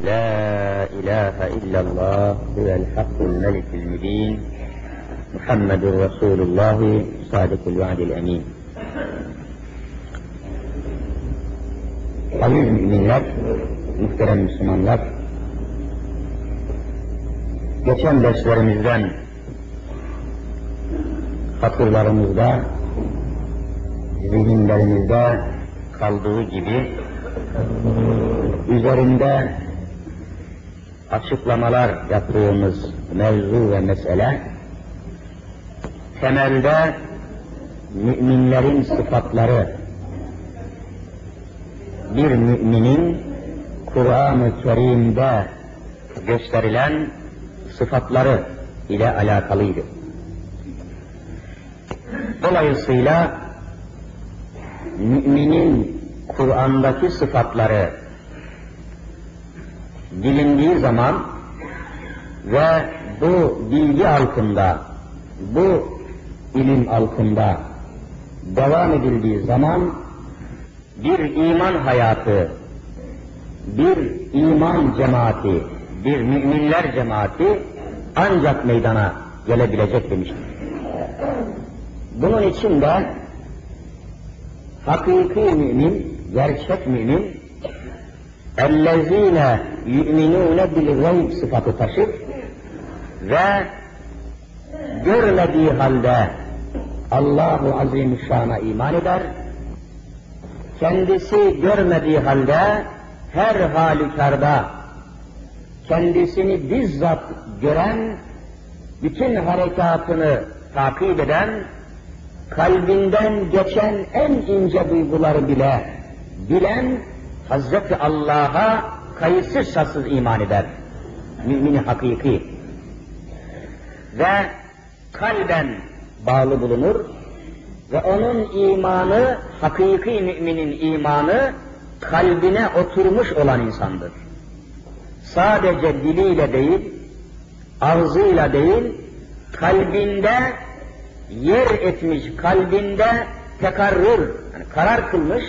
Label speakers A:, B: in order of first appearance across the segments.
A: لا إله إلا الله هو الحق الملك المبين محمد رسول الله صادق الوعد الأمين Aziz müminler, muhterem Müslümanlar, geçen derslerimizden hatırlarımızda, zihinlerimizde kaldığı gibi üzerinde açıklamalar yaptığımız mevzu ve mesele temelde müminlerin sıfatları bir müminin Kur'an-ı Kerim'de gösterilen sıfatları ile alakalıydı. Dolayısıyla müminin Kur'an'daki sıfatları bilindiği zaman ve bu bilgi altında, bu ilim altında devam edildiği zaman bir iman hayatı, bir iman cemaati, bir müminler cemaati ancak meydana gelebilecek demiştir. Bunun için de hakiki mümin, gerçek mümin اَلَّذ۪ينَ يُؤْمِنُونَ بِالْغَيْبِ sıfatı taşır ve görmediği halde Allahu Azimüşşan'a iman eder, kendisi görmediği halde her halükarda kendisini bizzat gören, bütün harekatını takip eden, kalbinden geçen en ince duyguları bile bilen Hazreti Allah'a kayıtsız şartsız iman eder. Mümini hakiki. Ve kalben bağlı bulunur ve onun imanı, hakiki müminin imanı kalbine oturmuş olan insandır. Sadece diliyle değil, ağzıyla değil, kalbinde yer etmiş, kalbinde tekarrür, yani karar kılmış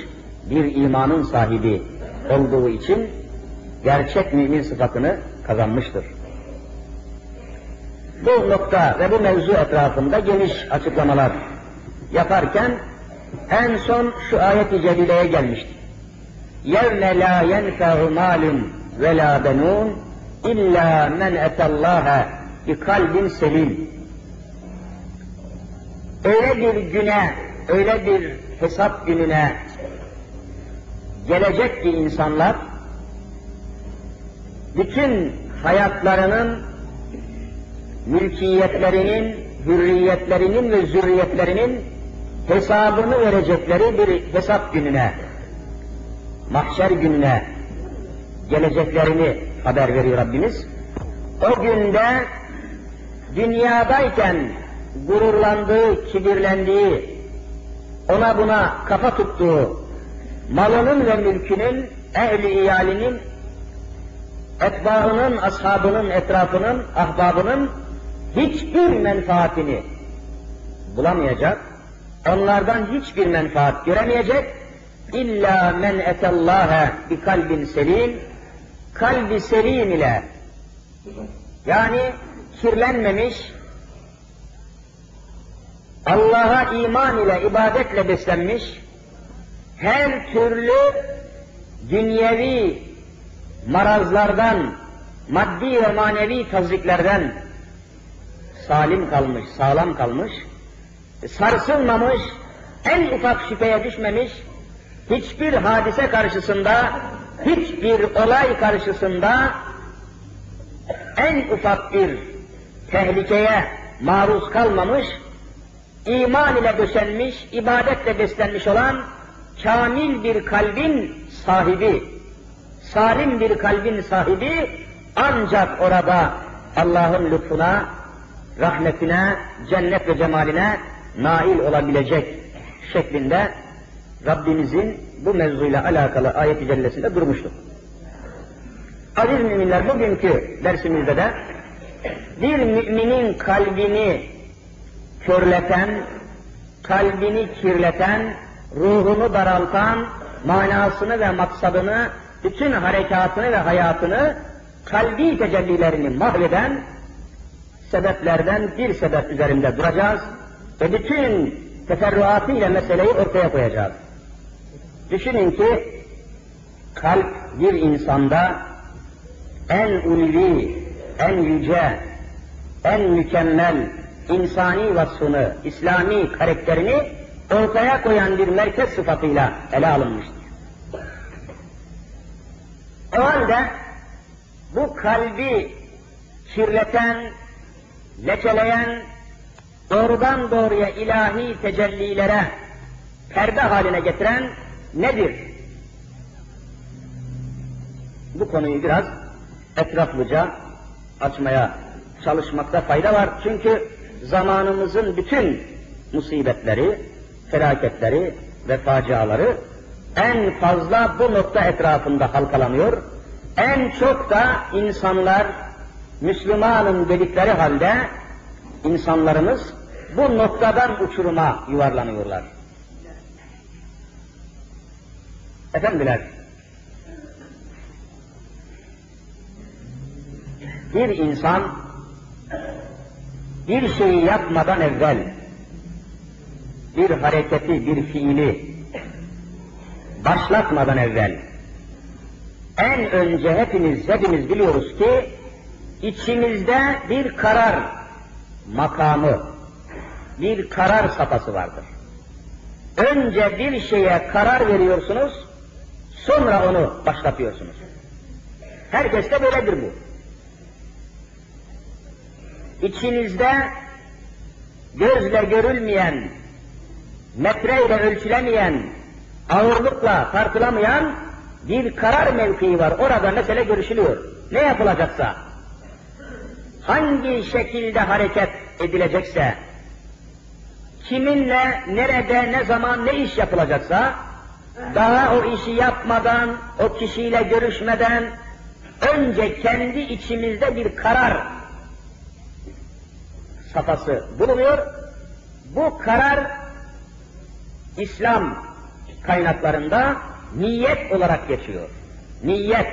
A: bir imanın sahibi olduğu için gerçek mümin sıfatını kazanmıştır. Bu nokta ve bu mevzu etrafında geniş açıklamalar yaparken en son şu ayet-i celileye gelmiştik. يَوْمَ لَا يَنْفَعُ مَالٌ وَلَا بَنُونَ اِلَّا مَنْ اَتَى اللّٰهَ بِقَلْبٍ selim. Öyle bir güne, öyle bir hesap gününe gelecek ki insanlar bütün hayatlarının mülkiyetlerinin, hürriyetlerinin ve zürriyetlerinin hesabını verecekleri bir hesap gününe, mahşer gününe geleceklerini haber veriyor Rabbimiz. O günde dünyadayken gururlandığı, kibirlendiği, ona buna kafa tuttuğu, malının ve mülkünün, ehli iyalinin, etbaının, ashabının, etrafının, ahbabının hiçbir menfaatini bulamayacak, onlardan hiçbir menfaat göremeyecek, illa men etallâhe bi kalbin selim, kalbi selim ile, yani kirlenmemiş, Allah'a iman ile, ibadetle beslenmiş, her türlü dünyevi marazlardan, maddi ve manevi taziklerden salim kalmış, sağlam kalmış, sarsılmamış, en ufak şüpheye düşmemiş, hiçbir hadise karşısında, hiçbir olay karşısında en ufak bir tehlikeye maruz kalmamış, iman ile döşenmiş, ibadetle beslenmiş olan kamil bir kalbin sahibi, salim bir kalbin sahibi ancak orada Allah'ın lütfuna, rahmetine, cennet ve cemaline nail olabilecek şeklinde Rabbimizin bu mevzuyla alakalı ayet-i cellesinde durmuştuk. Aziz müminler bugünkü dersimizde de bir müminin kalbini körleten, kalbini kirleten, ruhunu daraltan, manasını ve maksadını bütün harekatını ve hayatını kalbi tecellilerini mahveden sebeplerden bir sebep üzerinde duracağız ve bütün teferruatıyla meseleyi ortaya koyacağız. Düşünün ki kalp bir insanda en ulvi, en yüce, en mükemmel insani vasfını, İslami karakterini ortaya koyan bir merkez sıfatıyla ele alınmıştır. O halde bu kalbi kirleten, lekeleyen, doğrudan doğruya ilahi tecellilere perde haline getiren nedir? Bu konuyu biraz etraflıca açmaya çalışmakta fayda var. Çünkü zamanımızın bütün musibetleri, felaketleri ve faciaları en fazla bu nokta etrafında halkalanıyor. En çok da insanlar Müslümanın dedikleri halde insanlarımız bu noktadan uçuruma yuvarlanıyorlar. Efendiler, bir insan bir şeyi yapmadan evvel bir hareketi, bir fiili başlatmadan evvel en önce hepimiz, hepimiz biliyoruz ki içimizde bir karar makamı, bir karar safhası vardır. Önce bir şeye karar veriyorsunuz, sonra onu başlatıyorsunuz. Herkeste böyledir bu. İçinizde gözle görülmeyen, metreyle ölçülemeyen, ağırlıkla tartılamayan bir karar mevkii var. Orada mesele görüşülüyor. Ne yapılacaksa, hangi şekilde hareket edilecekse, kiminle, nerede, ne zaman, ne iş yapılacaksa, daha o işi yapmadan, o kişiyle görüşmeden, önce kendi içimizde bir karar safhası bulunuyor. Bu karar İslam kaynaklarında niyet olarak geçiyor. Niyet.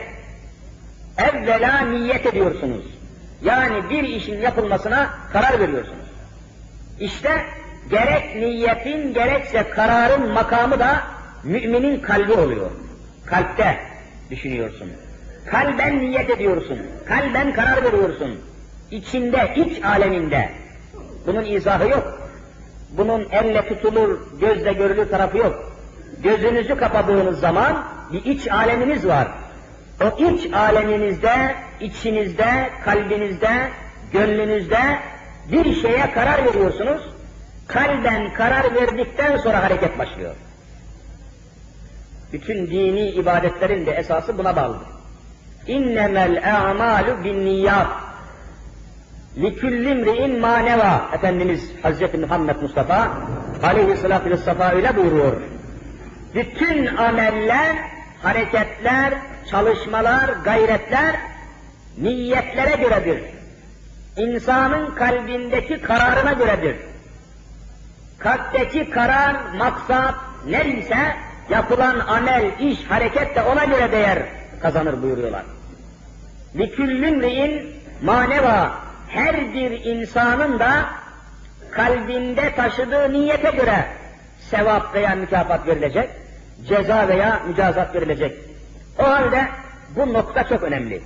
A: Evvela niyet ediyorsunuz. Yani bir işin yapılmasına karar veriyorsunuz. İşte gerek niyetin gerekse kararın makamı da müminin kalbi oluyor. Kalpte düşünüyorsun. Kalben niyet ediyorsun. Kalben karar veriyorsun. İçinde, iç aleminde. Bunun izahı yok. Bunun elle tutulur, gözle görülür tarafı yok. Gözünüzü kapadığınız zaman bir iç aleminiz var. O iç aleminizde, içinizde, kalbinizde, gönlünüzde bir şeye karar veriyorsunuz. Kalben karar verdikten sonra hareket başlıyor. Bütün dini ibadetlerin de esası buna bağlıdır. İnnemel a'malu bin niyyat. Likullimri'in maneva. Efendimiz Hazreti Muhammed Mustafa aleyhissalatü vesselam öyle buyuruyor. Bütün ameller, hareketler, çalışmalar, gayretler niyetlere göredir. İnsanın kalbindeki kararına göredir. Kalpteki karar, maksat neyse yapılan amel, iş, hareket de ona göre değer kazanır buyuruyorlar. Liküllümri'in maneva her bir insanın da kalbinde taşıdığı niyete göre sevap veya mükafat verilecek, ceza veya mücazat verilecek. O halde bu nokta çok önemli.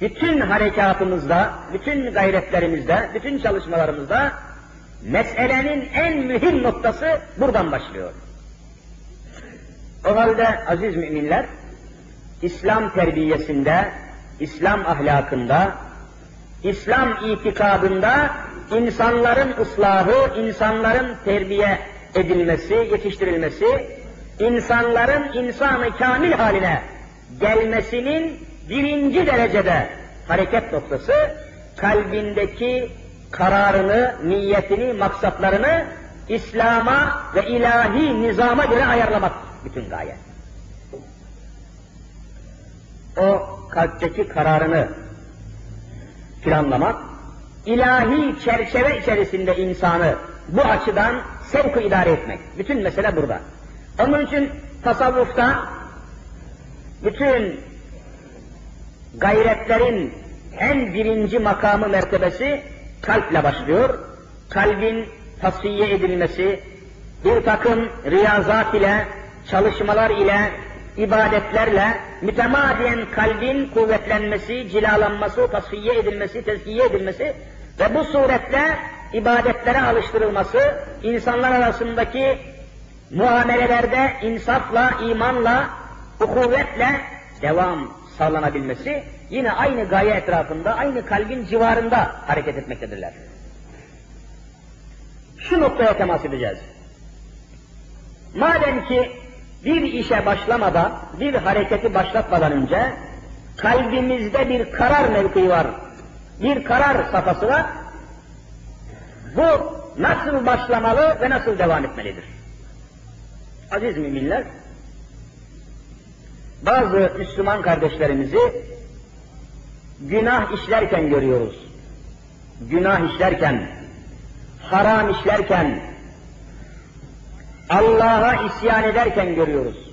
A: Bütün harekatımızda, bütün gayretlerimizde, bütün çalışmalarımızda meselenin en mühim noktası buradan başlıyor. O halde aziz müminler, İslam terbiyesinde, İslam ahlakında, İslam itikadında insanların ıslahı, insanların terbiye edilmesi, yetiştirilmesi, insanların insanı kamil haline gelmesinin birinci derecede hareket noktası kalbindeki kararını, niyetini, maksatlarını İslam'a ve ilahi nizama göre ayarlamak bütün gaye. O kalpteki kararını planlamak, ilahi çerçeve içerisinde insanı bu açıdan sevk idare etmek. Bütün mesele burada. Onun için tasavvufta bütün gayretlerin en birinci makamı mertebesi kalple başlıyor. Kalbin tasfiye edilmesi, bir takım riyazat ile, çalışmalar ile, ibadetlerle mütemadiyen kalbin kuvvetlenmesi, cilalanması, tasfiye edilmesi, tezkiye edilmesi ve bu suretle ibadetlere alıştırılması, insanlar arasındaki muamelelerde insafla, imanla, ukuvvetle devam sağlanabilmesi yine aynı gaye etrafında, aynı kalbin civarında hareket etmektedirler. Şu noktaya temas edeceğiz. Madem ki bir işe başlamadan, bir hareketi başlatmadan önce kalbimizde bir karar mevkii var, bir karar safhası var. Bu nasıl başlamalı ve nasıl devam etmelidir? Aziz müminler, bazı Müslüman kardeşlerimizi günah işlerken görüyoruz. Günah işlerken, haram işlerken, Allah'a isyan ederken görüyoruz.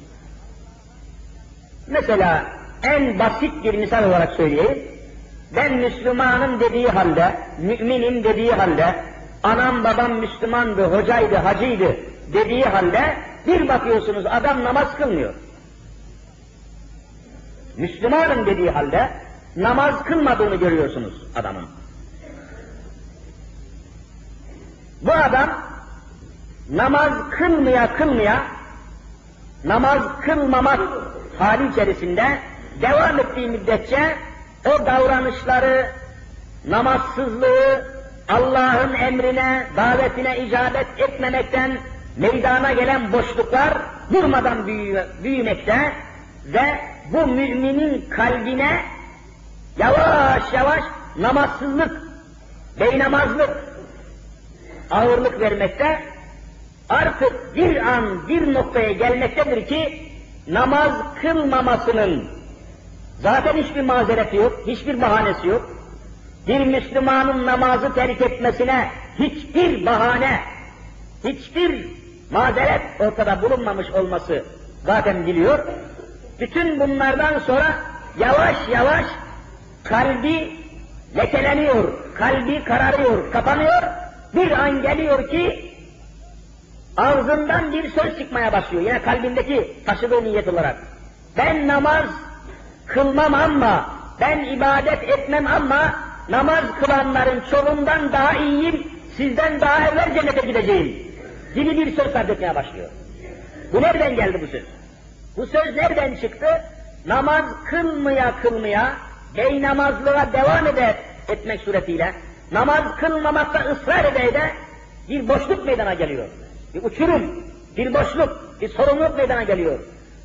A: Mesela en basit bir misal olarak söyleyeyim. Ben Müslümanım dediği halde, müminim dediği halde, anam babam Müslümandı, hocaydı, hacıydı dediği halde bir bakıyorsunuz adam namaz kılmıyor. Müslümanım dediği halde namaz kılmadığını görüyorsunuz adamın. Bu adam namaz kılmaya kılmaya namaz kılmamak hali içerisinde devam ettiği müddetçe o davranışları, namazsızlığı, Allah'ın emrine, davetine icabet etmemekten meydana gelen boşluklar durmadan büyümekte ve bu müminin kalbine yavaş yavaş namazsızlık, beynamazlık ağırlık vermekte artık bir an bir noktaya gelmektedir ki namaz kılmamasının zaten hiçbir mazereti yok, hiçbir bahanesi yok. Bir Müslümanın namazı terk etmesine hiçbir bahane, hiçbir mazeret ortada bulunmamış olması zaten biliyor. Bütün bunlardan sonra yavaş yavaş kalbi lekeleniyor, kalbi kararıyor, kapanıyor. Bir an geliyor ki ağzından bir söz çıkmaya başlıyor. Yine kalbindeki taşıdığı niyet olarak. Ben namaz kılmam ama, ben ibadet etmem ama namaz kılanların çoğundan daha iyiyim, sizden daha evvel cennete gideceğim gibi bir söz sarf başlıyor. Bu nereden geldi bu söz? Bu söz nereden çıktı? Namaz kılmaya kılmaya, bey namazlığa devam eder, etmek suretiyle, namaz kılmamakta ısrar ede de bir boşluk meydana geliyor. Bir uçurum, bir boşluk, bir sorumluluk meydana geliyor.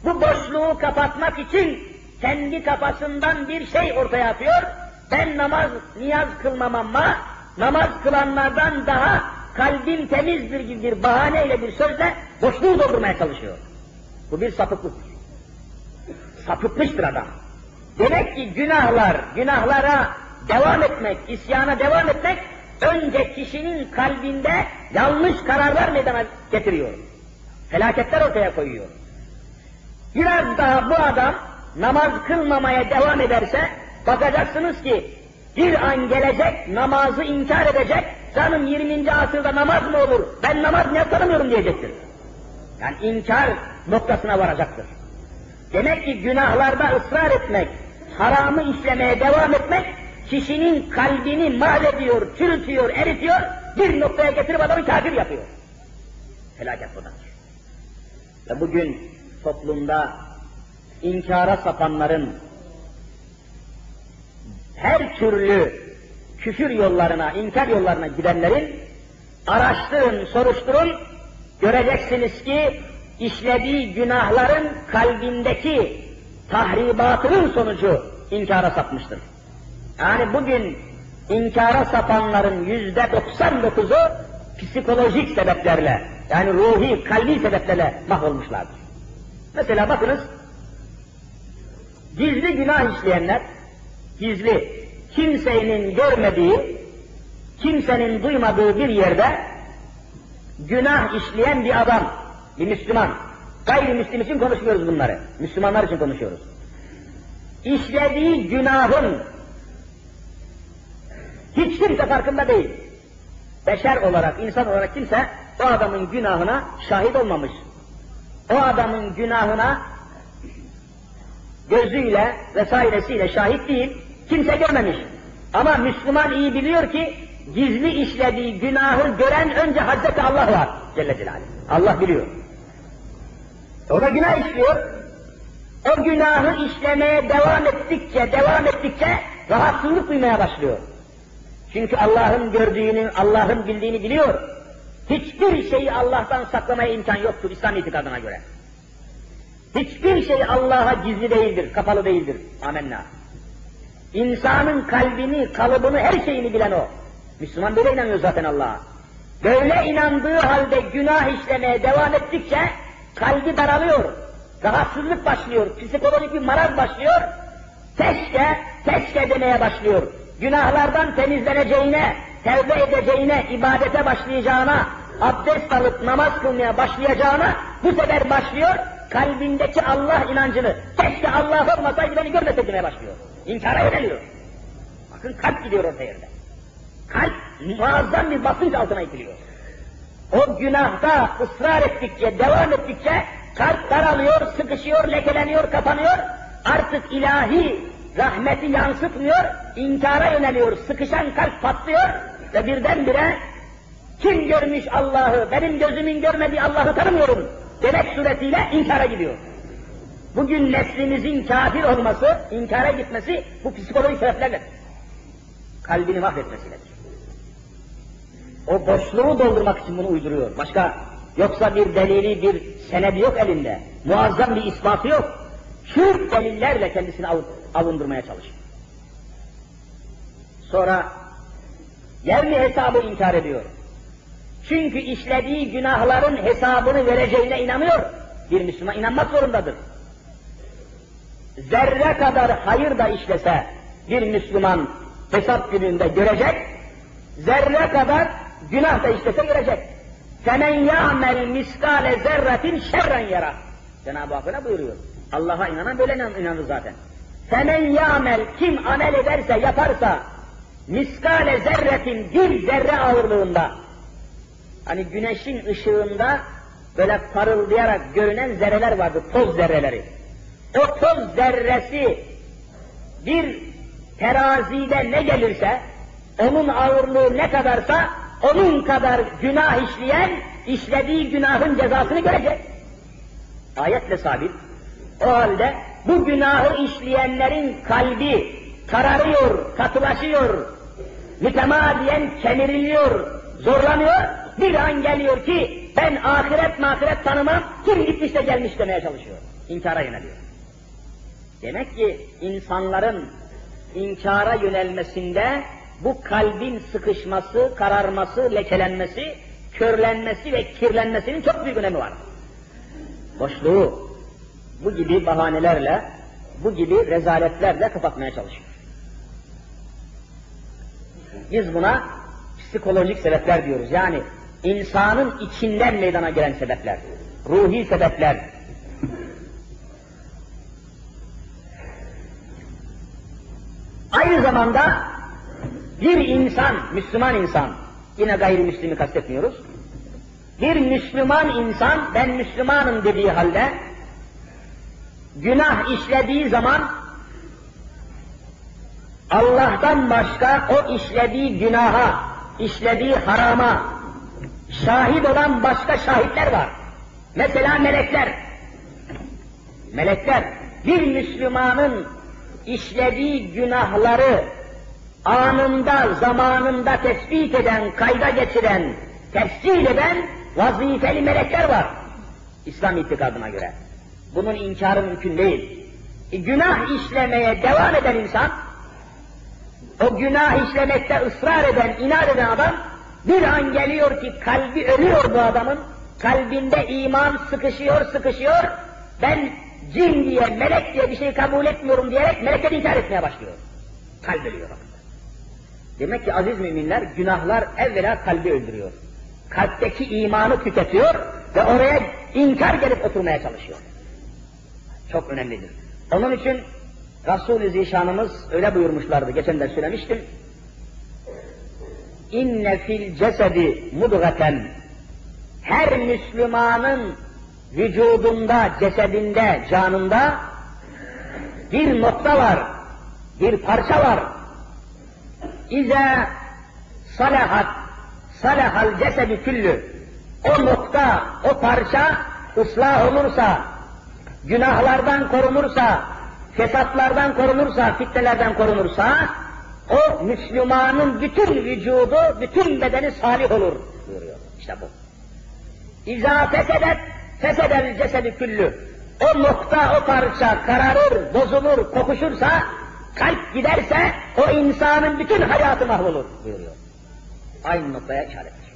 A: Bu boşluğu kapatmak için kendi kafasından bir şey ortaya atıyor. Ben namaz, niyaz kılmam ama namaz kılanlardan daha kalbim temizdir gibi bir bahaneyle bir sözle boşluğu doldurmaya çalışıyor. Bu bir sapıklık. Sapıtmıştır adam. Demek ki günahlar, günahlara devam etmek, isyana devam etmek önce kişinin kalbinde yanlış kararlar meydana getiriyor. Felaketler ortaya koyuyor. Biraz daha bu adam namaz kılmamaya devam ederse bakacaksınız ki bir an gelecek namazı inkar edecek, canım 20. asırda namaz mı olur, ben namaz ne tanımıyorum diyecektir. Yani inkar noktasına varacaktır. Demek ki günahlarda ısrar etmek, haramı işlemeye devam etmek, kişinin kalbini mahvediyor, çürütüyor, eritiyor, bir noktaya getirip adamı kafir yapıyor. Felaket budadır. Ve bugün toplumda inkara sapanların, her türlü küfür yollarına, inkar yollarına gidenlerin araştırın, soruşturun, göreceksiniz ki işlediği günahların kalbindeki tahribatının sonucu inkara sapmıştır. Yani bugün inkara sapanların yüzde 99'u psikolojik sebeplerle, yani ruhi, kalbi sebeplerle mahvolmuşlardır. Mesela bakınız, gizli günah işleyenler, gizli, kimsenin görmediği, kimsenin duymadığı bir yerde günah işleyen bir adam, bir Müslüman, gayrimüslim için konuşmuyoruz bunları, Müslümanlar için konuşuyoruz. işlediği günahın hiç kimse farkında değil. Beşer olarak, insan olarak kimse o adamın günahına şahit olmamış. O adamın günahına gözüyle vesairesiyle şahit değil, kimse görmemiş. Ama Müslüman iyi biliyor ki gizli işlediği günahı gören önce Hazreti Allah var Celle Celaluhu. Allah biliyor. O da günah işliyor. O günahı işlemeye devam ettikçe, devam ettikçe rahatsızlık duymaya başlıyor. Çünkü Allah'ın gördüğünü, Allah'ın bildiğini biliyor. Hiçbir şeyi Allah'tan saklamaya imkan yoktur İslam itikadına göre. Hiçbir şey Allah'a gizli değildir, kapalı değildir. Amenna. İnsanın kalbini, kalıbını, her şeyini bilen o. Müslüman böyle inanıyor zaten Allah'a. Böyle inandığı halde günah işlemeye devam ettikçe kalbi daralıyor. Rahatsızlık başlıyor, psikolojik bir maraz başlıyor. Keşke, keşke demeye başlıyor. Günahlardan temizleneceğine, tevbe edeceğine, ibadete başlayacağına, abdest alıp namaz kılmaya başlayacağına bu sefer başlıyor, kalbindeki Allah inancını, keşke Allah olmasaydı beni demeye başlıyor. İnkara yöneliyor. Bakın kalp gidiyor orta yerde. Kalp muazzam bir basınç altına itiliyor. O günahta ısrar ettikçe, devam ettikçe kalp daralıyor, sıkışıyor, lekeleniyor, kapanıyor. Artık ilahi rahmeti yansıtmıyor, inkara yöneliyor, sıkışan kalp patlıyor ve birdenbire kim görmüş Allah'ı, benim gözümün görmediği Allah'ı tanımıyorum demek suretiyle inkara gidiyor. Bugün neslimizin kafir olması, inkara gitmesi bu psikolojik sebeplerle kalbini mahvetmesinedir. O boşluğu doldurmak için bunu uyduruyor. Başka yoksa bir delili, bir senedi yok elinde. Muazzam bir ispatı yok. Şu delillerle kendisini av, avundurmaya çalışıyor. Sonra yerli hesabı inkar ediyor. Çünkü işlediği günahların hesabını vereceğine inanıyor. Bir Müslüman inanmak zorundadır. Zerre kadar hayır da işlese bir Müslüman hesap gününde görecek, zerre kadar günah da işlese görecek. Semen ya'mel miskale zerretin şerren yara. Cenab-ı Hak öyle buyuruyor. Allah'a inanan böyle inanır zaten. Semen ya'mel kim amel ederse yaparsa miskale zerretin bir zerre ağırlığında hani güneşin ışığında böyle parıldayarak görünen zerreler vardı, toz zerreleri. O toz zerresi bir terazide ne gelirse, onun ağırlığı ne kadarsa, onun kadar günah işleyen, işlediği günahın cezasını görecek. Ayetle sabit. O halde bu günahı işleyenlerin kalbi kararıyor, katılaşıyor, mütemadiyen kemiriliyor, zorlanıyor. Bir an geliyor ki ben ahiret mahiret tanımam, kim gitmiş de gelmiş demeye çalışıyor. İnkara yöneliyor. Demek ki insanların inkara yönelmesinde bu kalbin sıkışması, kararması, lekelenmesi, körlenmesi ve kirlenmesinin çok büyük önemi var. Boşluğu bu gibi bahanelerle, bu gibi rezaletlerle kapatmaya çalışıyor. Biz buna psikolojik sebepler diyoruz. Yani insanın içinden meydana gelen sebepler, ruhi sebepler. Aynı zamanda bir insan, Müslüman insan, yine gayrimüslimi kastetmiyoruz, bir Müslüman insan, ben Müslümanım dediği halde, günah işlediği zaman, Allah'tan başka o işlediği günaha, işlediği harama, şahit olan başka şahitler var. Mesela melekler. Melekler, bir Müslümanın işlediği günahları anında, zamanında tespit eden, kayda geçiren, tefsir eden vazifeli melekler var. İslam itikadına göre. Bunun inkarı mümkün değil. E, günah işlemeye devam eden insan, o günah işlemekte ısrar eden, inat eden adam, bir an geliyor ki kalbi ölüyor bu adamın, kalbinde iman sıkışıyor, sıkışıyor, ben cin diye, melek diye bir şey kabul etmiyorum diyerek melekleri inkar etmeye başlıyor. Kalp ölüyor bakın. Demek ki aziz müminler, günahlar evvela kalbi öldürüyor. Kalpteki imanı tüketiyor ve oraya inkar gelip oturmaya çalışıyor. Çok önemlidir. Onun için Resul-i Zişanımız öyle buyurmuşlardı, geçen de söylemiştim. İnne fil cesedi mudgaten her Müslümanın vücudunda, cesedinde, canında bir nokta var, bir parça var. İze salahat, salahal cesedi küllü. O nokta, o parça ıslah olursa, günahlardan korunursa, fesatlardan korunursa, fitnelerden korunursa, o Müslümanın bütün vücudu, bütün bedeni salih olur buyuruyor. İşte bu. İza fesedet, fesedel cesedi küllü. O nokta, o parça kararır, bozulur, kokuşursa, kalp giderse o insanın bütün hayatı mahvolur buyuruyor. Aynı noktaya işarettir.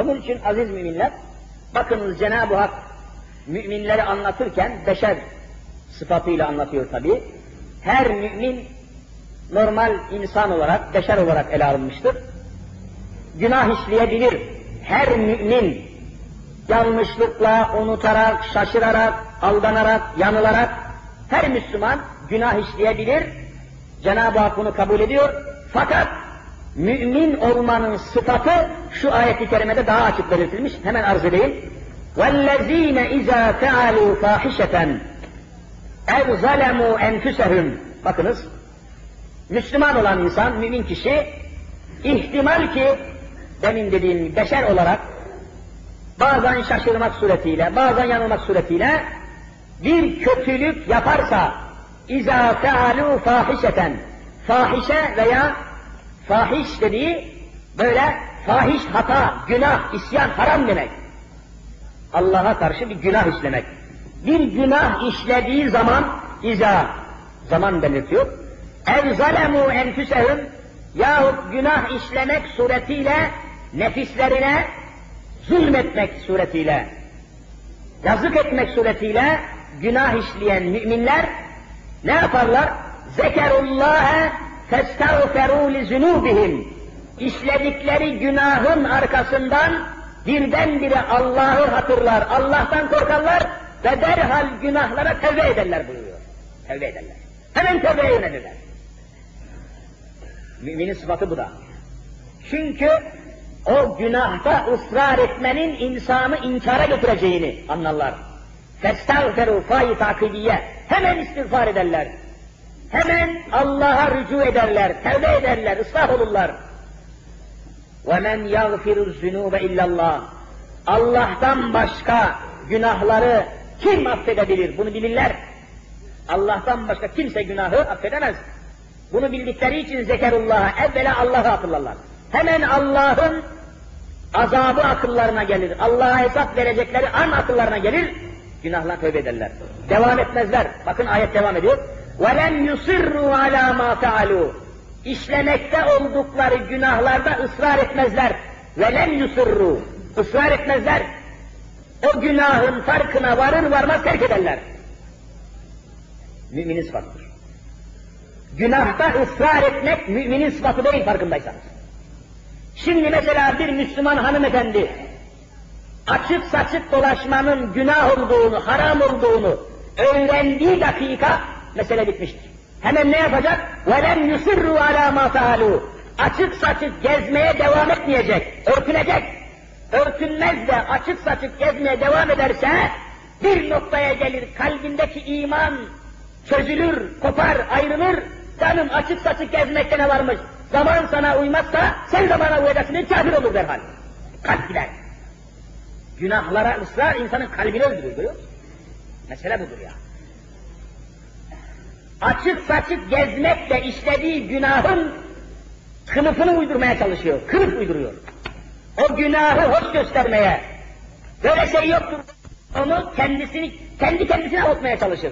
A: Onun için aziz müminler, bakınız Cenab-ı Hak müminleri anlatırken beşer sıfatıyla anlatıyor tabi. Her mümin normal insan olarak, beşer olarak ele alınmıştır. Günah işleyebilir. Her mümin yanlışlıkla, unutarak, şaşırarak, aldanarak, yanılarak her Müslüman günah işleyebilir. Cenab-ı Hak bunu kabul ediyor. Fakat mümin olmanın sıfatı şu ayet-i kerimede daha açık belirtilmiş. Hemen arz edeyim. وَالَّذ۪ينَ اِذَا فَعَلُوا فَاحِشَةً اَوْ ظَلَمُوا اَنْفُسَهُمْ Bakınız, Müslüman olan insan, mümin kişi, ihtimal ki, demin dediğim beşer olarak, bazen şaşırmak suretiyle, bazen yanılmak suretiyle, bir kötülük yaparsa, اِذَا فَعَلُوا فَاحِشَةً Fahişe veya fahiş dediği böyle fahiş hata, günah, isyan, haram demek. Allah'a karşı bir günah işlemek. Bir günah işlediği zaman iza zaman belirtiyor. Ev zalemu enfüsehum yahut günah işlemek suretiyle nefislerine zulmetmek suretiyle yazık etmek suretiyle günah işleyen müminler ne yaparlar? Zekerullâhe festağferû li zunûbihim işledikleri günahın arkasından birdenbire Allah'ı hatırlar, Allah'tan korkarlar ve derhal günahlara tevbe ederler buyuruyor. Tevbe ederler. Hemen tevbeye yönelirler. Müminin sıfatı bu da. Çünkü o günahta ısrar etmenin insanı inkara götüreceğini anlarlar. Festağferu fâi takidiye. Hemen istiğfar ederler. Hemen Allah'a rücu ederler, tevbe ederler, ıslah olurlar. وَمَنْ يَغْفِرُ الذُّنُوبَ اِلَّا اللّٰهِ Allah'tan başka günahları kim affedebilir? Bunu bilirler. Allah'tan başka kimse günahı affedemez. Bunu bildikleri için zekerullah'a evvela Allah'ı hatırlarlar. Hemen Allah'ın azabı akıllarına gelir. Allah'a hesap verecekleri an akıllarına gelir. Günahla tövbe ederler. Devam etmezler. Bakın ayet devam ediyor. وَلَمْ يُصِرُّوا عَلَى مَا فَعَلُوا işlemekte oldukları günahlarda ısrar etmezler. Ve lem yusurru. Israr etmezler. O günahın farkına varır varmaz terk ederler. Müminin sıfatıdır. Günahta ısrar etmek müminin sıfatı değil farkındaysanız. Şimdi mesela bir Müslüman hanımefendi açık saçık dolaşmanın günah olduğunu, haram olduğunu öğrendiği dakika mesele bitmiştir. Hemen ne yapacak? وَلَمْ يُسِرُّوا عَلَى مَا فَعَلُوا Açık saçık gezmeye devam etmeyecek, örtünecek. Örtünmez de açık saçık gezmeye devam ederse bir noktaya gelir, kalbindeki iman çözülür, kopar, ayrılır. Canım açık saçık gezmekte ne varmış? Zaman sana uymazsa sen zamana uyacaksın, kafir olur derhal. Kalp gider. Günahlara ısrar insanın kalbini öldürüyor, görüyor musun? Mesele budur ya. Açık saçık gezmekle işlediği günahın kılıfını uydurmaya çalışıyor, kılıf uyduruyor. O günahı hoş göstermeye, böyle şey yoktur, onu kendisini, kendi kendisine avutmaya çalışır.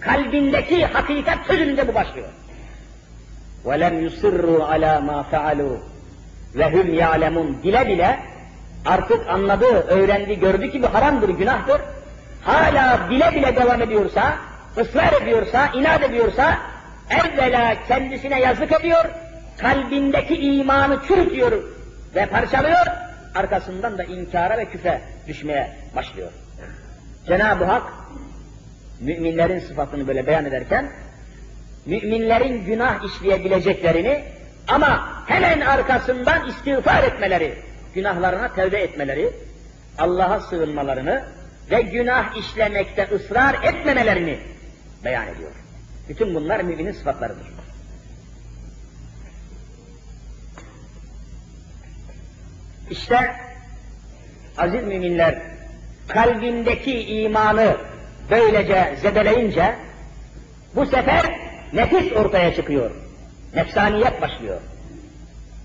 A: Kalbindeki hakikat sözünde bu başlıyor. وَلَمْ يُصِرُّوا عَلَى مَا فَعَلُوا وَهُمْ يَعْلَمُونَ Bile bile artık anladı, öğrendi, gördü ki bu haramdır, günahtır. Hala bile bile devam ediyorsa, ısrar ediyorsa, inat ediyorsa, evvela kendisine yazık ediyor, kalbindeki imanı çürütüyor ve parçalıyor, arkasından da inkara ve küfe düşmeye başlıyor. Cenab-ı Hak müminlerin sıfatını böyle beyan ederken müminlerin günah işleyebileceklerini ama hemen arkasından istiğfar etmeleri, günahlarına tevbe etmeleri, Allah'a sığınmalarını ve günah işlemekte ısrar etmemelerini beyan ediyor. Bütün bunlar müminin sıfatlarıdır. İşte aziz müminler kalbindeki imanı böylece zedeleyince bu sefer nefis ortaya çıkıyor. Nefsaniyet başlıyor.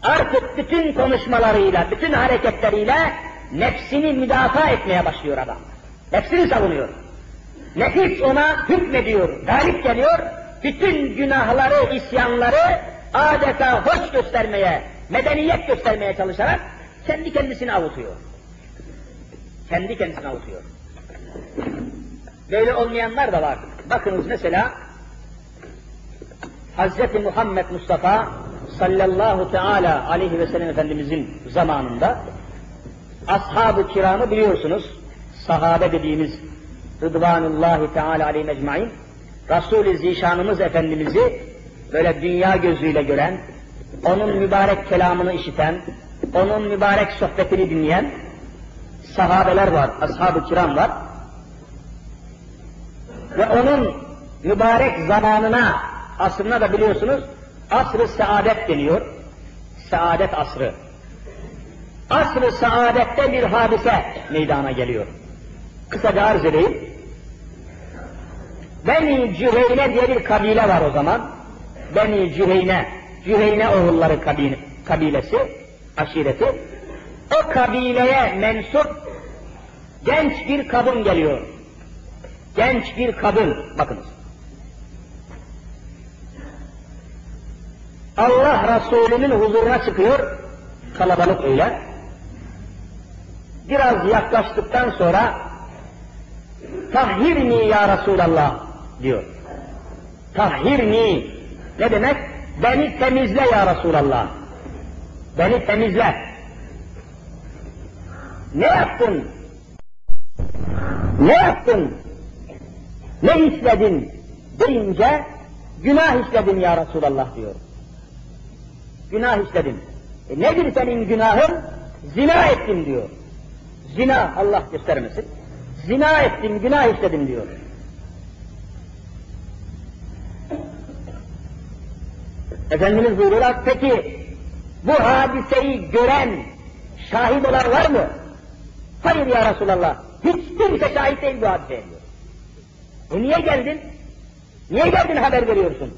A: Artık bütün konuşmalarıyla, bütün hareketleriyle nefsini müdafaa etmeye başlıyor adam. Nefsini savunuyor. Nefis ona hükmediyor, galip geliyor. Bütün günahları, isyanları adeta hoş göstermeye, medeniyet göstermeye çalışarak kendi kendisini avutuyor. Kendi kendisini avutuyor. Böyle olmayanlar da var. Bakınız mesela Hz. Muhammed Mustafa sallallahu teala aleyhi ve sellem Efendimizin zamanında ashab-ı kiramı biliyorsunuz. Sahabe dediğimiz Rıdvanullahi Teala aleyhi mecmain Resul-i Zişanımız Efendimiz'i böyle dünya gözüyle gören, onun mübarek kelamını işiten, onun mübarek sohbetini dinleyen sahabeler var, ashab-ı kiram var. Ve onun mübarek zamanına, asrına da biliyorsunuz, asr-ı saadet deniyor. Saadet asrı. Asr-ı saadette bir hadise meydana geliyor. Kısaca arz edeyim. Beni Cüheyne diye bir kabile var o zaman. Beni Cüheyne, Cüheyne oğulları kabile, kabilesi, aşireti. O kabileye mensup genç bir kadın geliyor. Genç bir kadın, bakınız. Allah Resulü'nün huzuruna çıkıyor, kalabalık öyle. Biraz yaklaştıktan sonra tahhirni ya Resulallah diyor. Tahhirni ne demek? Beni temizle ya Resulallah. Beni temizle. Ne yaptın? Ne yaptın? Ne işledin? deyince günah işledim ya Resulallah diyor. Günah işledim. E nedir senin günahın? Zina ettim diyor. Zina Allah göstermesin. Zina ettim, günah işledim diyor. Efendimiz buyuruyorlar, peki bu hadiseyi gören, şahit olan var mı? Hayır ya Resulallah, hiç kimse şahit değil bu hadiseye diyor. E niye geldin? Niye geldin haber veriyorsun?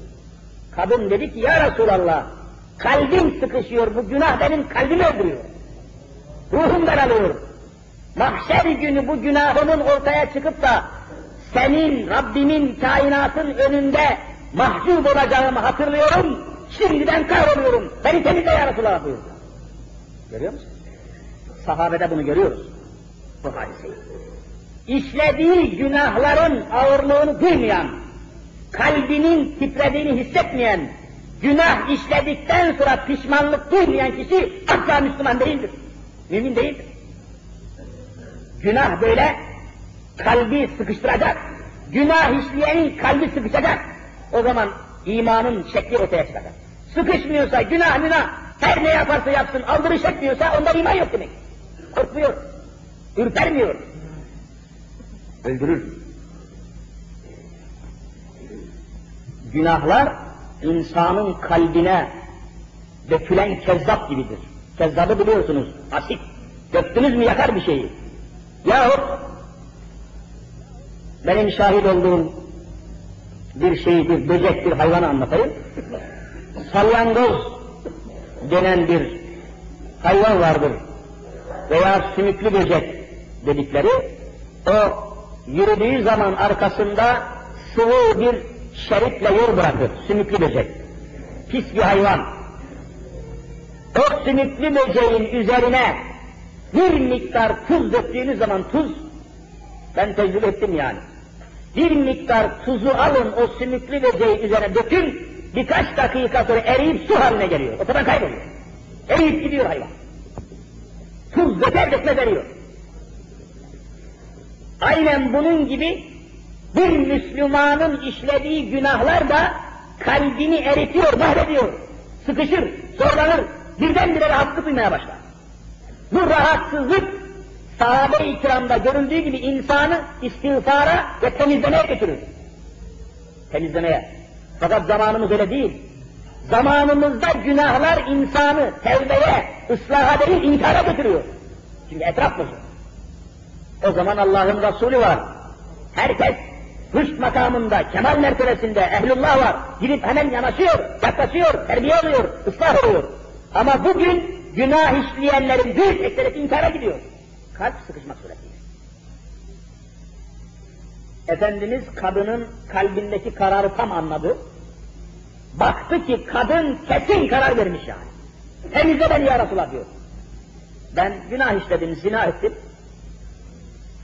A: Kadın dedi ki ya Resulallah, kalbim sıkışıyor, bu günah benim kalbimi öldürüyor. Ruhum daralıyor. Mahşer günü bu günahımın ortaya çıkıp da senin Rabbimin kainatın önünde mahcup olacağımı hatırlıyorum. Şimdiden kahroluyorum. Beni temizle ya Resulallah buyurdu. Görüyor musun? Sahabede bunu görüyoruz. Bu hadiseyi. İşlediği günahların ağırlığını duymayan, kalbinin titrediğini hissetmeyen, günah işledikten sonra pişmanlık duymayan kişi asla Müslüman değildir. Mümin değildir. Günah böyle kalbi sıkıştıracak. Günah işleyenin kalbi sıkışacak. O zaman imanın şekli ortaya çıkacak. Sıkışmıyorsa günah günah her ne yaparsa yapsın aldırış etmiyorsa onda iman yok demek. Korkmuyor. Ürpermiyor. Öldürür. Günahlar insanın kalbine dökülen kezzap gibidir. Kezzabı biliyorsunuz, asit. Döktünüz mü yakar bir şeyi. Yahut benim şahit olduğum bir şeyi, bir böcek, bir hayvanı anlatayım. Salyangoz denen bir hayvan vardır. Veya sümüklü böcek dedikleri. O yürüdüğü zaman arkasında sıvı bir şeritle yol bırakır. Sümüklü böcek. Pis bir hayvan. O sümüklü böceğin üzerine bir miktar tuz döktüğünüz zaman tuz, ben tecrübe ettim yani. Bir miktar tuzu alın o sümüklü böceği üzerine dökün, birkaç dakika sonra eriyip su haline geliyor. Ortadan kayboluyor. Eriyip gidiyor hayvan. Tuz döker dökmez eriyor. Aynen bunun gibi bir Müslümanın işlediği günahlar da kalbini eritiyor, mahvediyor. Sıkışır, zorlanır, birdenbire rahatsızlık duymaya başlar. Bu rahatsızlık sahabe-i kiramda görüldüğü gibi insanı istiğfara ve temizlemeye götürür. Temizlemeye. Fakat zamanımız öyle değil. Zamanımızda günahlar insanı tevbeye, ıslaha değil inkara götürüyor. Çünkü etraf bozuk. O zaman Allah'ın Resulü var. Herkes rüşt makamında, kemal mertebesinde ehlullah var. Gidip hemen yanaşıyor, yaklaşıyor, terbiye oluyor, ıslah oluyor. Ama bugün günah işleyenlerin büyük ekseriyeti inkara gidiyor. Kalp sıkışmak suretiyle. Efendimiz kadının kalbindeki kararı tam anladı. Baktı ki kadın kesin karar vermiş yani. Temizle beni ya Resulallah diyor. Ben günah işledim, zina ettim.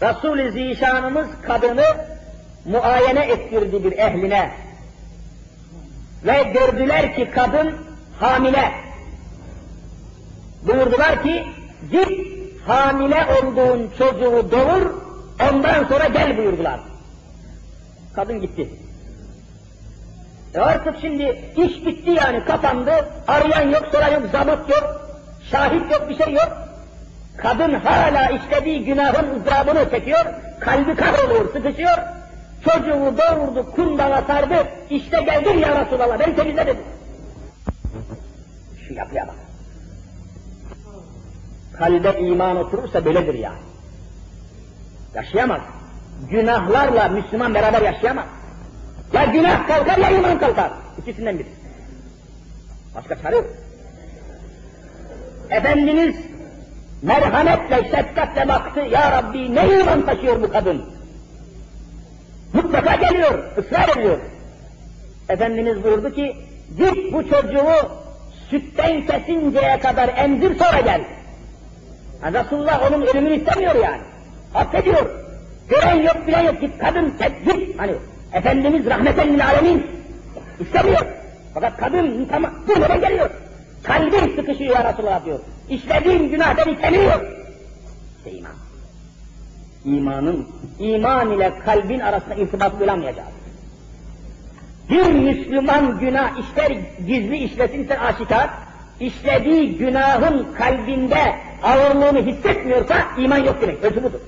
A: Resul-i Zişanımız kadını muayene ettirdi bir ehline. Ve gördüler ki kadın hamile. Buyurdular ki git hamile olduğun çocuğu doğur ondan sonra gel buyurdular. Kadın gitti. E artık şimdi iş bitti yani kapandı. Arayan yok, soran yok, zabıt yok, şahit yok, bir şey yok. Kadın hala işlediği günahın ızdırabını çekiyor, kalbi kahroluyor, sıkışıyor. Çocuğu doğurdu, kundala sardı, işte geldim ya Resulallah, beni temizle dedi. Şu yapıya bak. Kalbe iman oturursa böyledir ya. Yaşayamaz. Günahlarla Müslüman beraber yaşayamaz. Ya günah kalkar ya iman kalkar. İkisinden biri. Başka çare yok. Efendimiz merhametle, şefkatle baktı. Ya Rabbi ne iman taşıyor bu kadın? Mutlaka geliyor, ısrar ediyor. Efendimiz buyurdu ki, git bu çocuğu sütten kesinceye kadar emzir sonra gel. Yani Resulullah onun ölümünü istemiyor yani. Affediyor. Gören yok, bilen yok. Git kadın, git. Hani Efendimiz rahmeten lil alemin istemiyor. Fakat kadın tamam, durmadan geliyor. Kalbim sıkışıyor ya Resulullah diyor. İşlediğim günah beni kemiyor. İşte iman. İmanın, iman ile kalbin arasında irtibat bulamayacağız. Bir Müslüman günah ister gizli işlesin ister aşikar, işlediği günahın kalbinde ağırlığını hissetmiyorsa iman yok demek. Ölçü budur.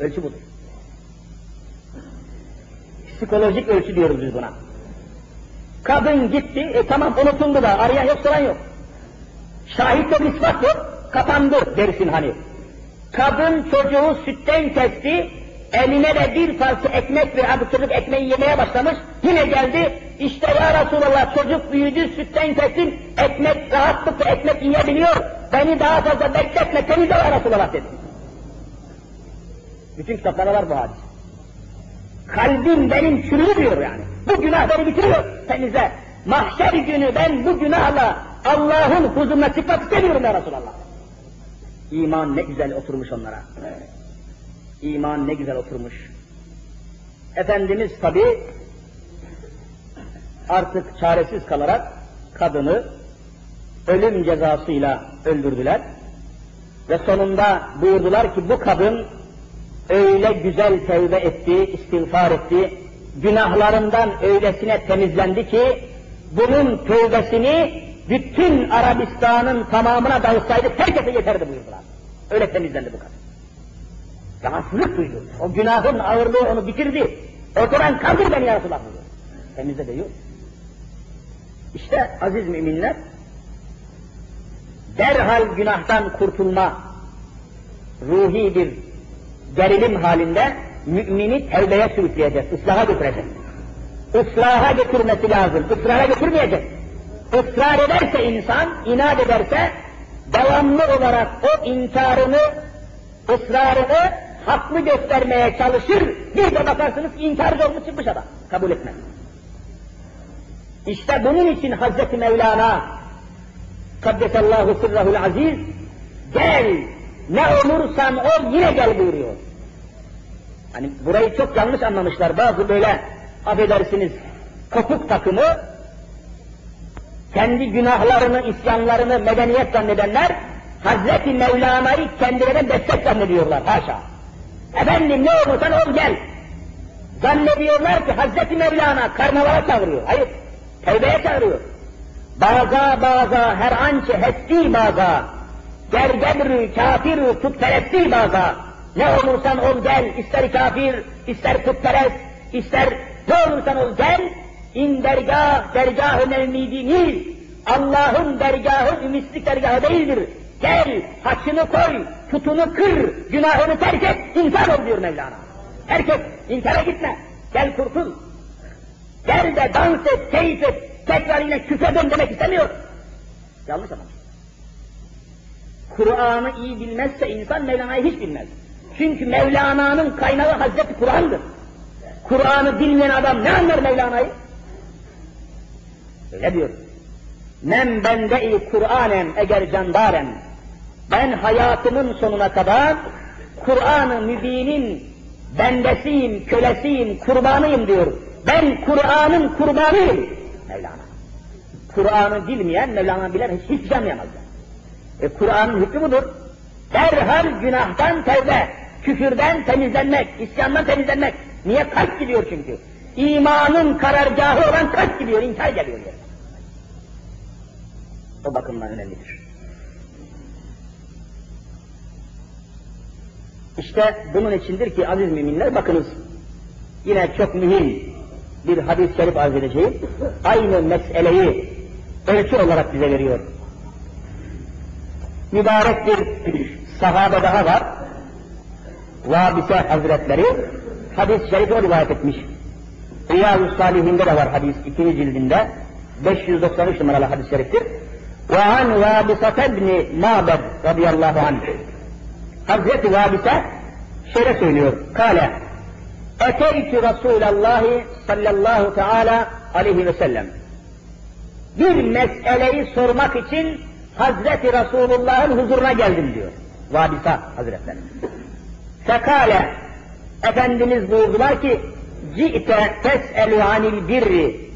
A: Ölçü budur. Psikolojik ölçü diyoruz biz buna. Kadın gitti, e tamam unutuldu da arayan yok soran yok. Şahit yok, ispat yok, kapandı dersin hani. Kadın çocuğu sütten kesti, eline de bir parça ekmek ve adı çocuk ekmeği yemeye başlamış, yine geldi, işte ya Resulallah çocuk büyüdü, sütten kestim, ekmek rahatlıkla ekmek yiyebiliyor, beni daha fazla bekletme, temizle ya Resulallah dedi. Bütün kitaplarda var bu hadis. Kalbim benim çürüyor diyor yani. Bu günah beni bitiriyor, temizle. Mahşer günü ben bu günahla Allah'ın huzuruna çıkmak istemiyorum ya Resulallah. İman ne güzel oturmuş onlara. İman ne güzel oturmuş. Efendimiz tabi artık çaresiz kalarak kadını ölüm cezasıyla öldürdüler. Ve sonunda buyurdular ki bu kadın öyle güzel tevbe etti, istiğfar etti, günahlarından öylesine temizlendi ki bunun tövbesini bütün Arabistan'ın tamamına dağıtsaydı herkese yeterdi buyurdular. Öyle temizlendi bu kadın. Rahatsızlık duydu. O günahın ağırlığı onu bitirdi. Ortadan kaldır beni ya Resulallah buyurdu. Temizle de yok. İşte aziz müminler, derhal günahtan kurtulma, ruhi bir gerilim halinde mümini tevbeye sürükleyecek, ıslaha götürecek. Islaha götürmesi lazım, ısrara götürmeyecek. Israr ederse insan, inat ederse, devamlı olarak o inkarını, ısrarını haklı göstermeye çalışır, bir de bakarsınız inkarcı olmuş çıkmış adam, kabul etmez. İşte bunun için Hazreti Mevlana, Kaddesallahu sırrahul aziz, gel, ne olursan ol yine gel buyuruyor. Hani burayı çok yanlış anlamışlar. Bazı böyle affedersiniz kopuk takımı kendi günahlarını, isyanlarını medeniyet zannedenler Hazreti Mevlana'yı kendilerine destek zannediyorlar. Haşa. Efendim ne olursan ol gel. Zannediyorlar ki Hazreti Mevlana karnavala çağırıyor. Hayır. Tevbeye çağırıyor. Baza baza her ançe hesti baza. Gergebri kafir putperesti baza. Ne olursan ol gel, ister kafir, ister putperest, ister ne olursan ol gel. İn dergah, dergah-ı mevmidiniz. Allah'ın dergahı ümitlik dergahı değildir. Gel, haçını koy, putunu kır, günahını terk et, insan ol diyor Mevlana. Herkes inkara gitme, gel kurtul. Gel de dans et, keyif et, tekrar yine küfre dön demek istemiyor. Yanlış ama. Kur'an'ı iyi bilmezse insan Mevlana'yı hiç bilmez. Çünkü Mevlana'nın kaynağı Hazreti Kur'an'dır. Kur'an'ı bilmeyen adam ne anlar Mevlana'yı? Öyle diyor. Men bende-i Kur'anem eğer candarem. Ben hayatımın sonuna kadar Kur'an-ı Mübin'in bendesiyim, kölesiyim, kurbanıyım diyor. Ben Kur'an'ın kurbanıyım. Mevlana. Kur'an'ı bilmeyen Mevlana bilen hiç, hiç canlayamaz. E Kur'an'ın hükmü budur. Derhal günahtan tevbe, küfürden temizlenmek, isyandan temizlenmek. Niye? Kalp gidiyor çünkü. İmanın karargahı olan kalp gidiyor, inkar geliyor. Yani. O bakımdan önemlidir. İşte bunun içindir ki aziz müminler bakınız yine çok mühim bir hadis-i şerif arz edeceğim. Aynı meseleyi ölçü olarak bize veriyor. Mübarek bir sahabe daha var. Vabise Hazretleri hadis-i şerifi rivayet etmiş. Riyaz-ı Salihinde de var hadis ikinci cildinde. 593 numaralı hadis-i şeriftir. Ve an Vabisat ibni Mabed radıyallahu anh. Hazreti Vabise şöyle söylüyor. Kale Eteytü Resulallah sallallahu teala aleyhi ve sellem. Bir meseleyi sormak için Hazreti Resulullah'ın huzuruna geldim diyor. Vabisa Hazretleri. Fekale Efendimiz buyurdular ki Ci'te tes'elü anil birri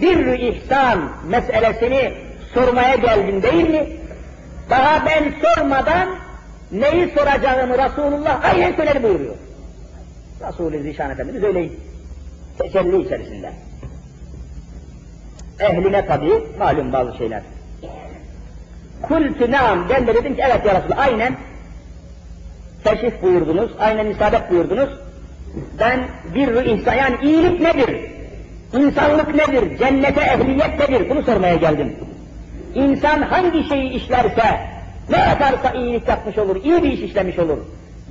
A: birri ihsan meselesini sormaya geldin değil mi? Daha ben sormadan neyi soracağımı Resulullah aynen söyledi buyuruyor. Resul-i Zişan Efendimiz öyle tecelli içerisinde. Ehline tabi malum bazı şeyler. Kultü naam ben de dedim ki evet ya Resulallah aynen teşrif buyurdunuz, aynen isabet buyurdunuz. Ben bir insan yani iyilik nedir? İnsanlık nedir? Cennete ehliyet nedir? Bunu sormaya geldim. İnsan hangi şeyi işlerse, ne yaparsa iyilik yapmış olur, iyi bir iş işlemiş olur.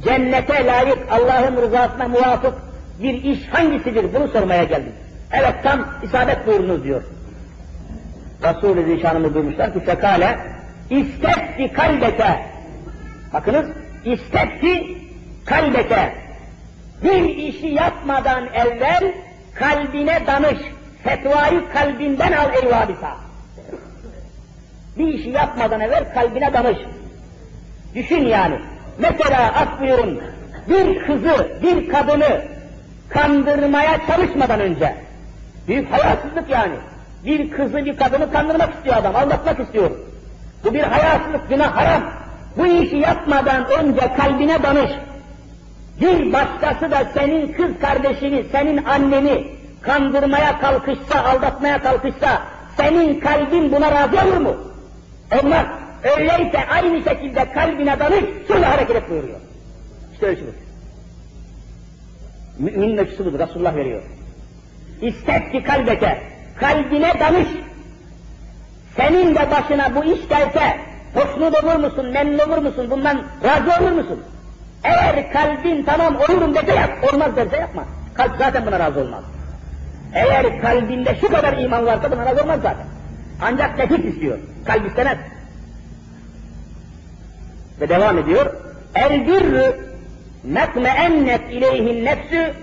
A: Cennete layık, Allah'ın rızasına muvafık bir iş hangisidir? Bunu sormaya geldim. Evet tam isabet buyurunuz diyor. Resul-i Zişanımız duymuşlar ki fekale istefti kalbeke bakınız istefti kalbeke bir işi yapmadan evvel kalbine danış fetvayı kalbinden al ey vabisa bir işi yapmadan evvel kalbine danış düşün yani mesela af buyurun bir kızı bir kadını kandırmaya çalışmadan önce büyük hayasızlık yani bir kızı bir kadını kandırmak istiyor adam, aldatmak istiyor. Bu bir hayasızlık, günah haram. Bu işi yapmadan önce kalbine danış. Bir başkası da senin kız kardeşini, senin anneni kandırmaya kalkışsa, aldatmaya kalkışsa, senin kalbin buna razı olur mu? Olmaz. Öyleyse aynı şekilde kalbine danış, şöyle hareket et buyuruyor. İşte ölçüdür. Müminin ölçüsü budur, Resulullah veriyor. İstet kalbeke, kalbine danış. Senin de başına bu iş gelse, hoşnut olur musun, memnun olur musun, bundan razı olur musun? Eğer kalbin tamam olurum dese yap, olmaz derse yapma. Kalp zaten buna razı olmaz. Eğer kalbinde şu kadar iman varsa buna razı olmaz zaten. Ancak nefis istiyor, kalp istemez. Ve devam ediyor. El birrü mekmeennet ileyhin nefsü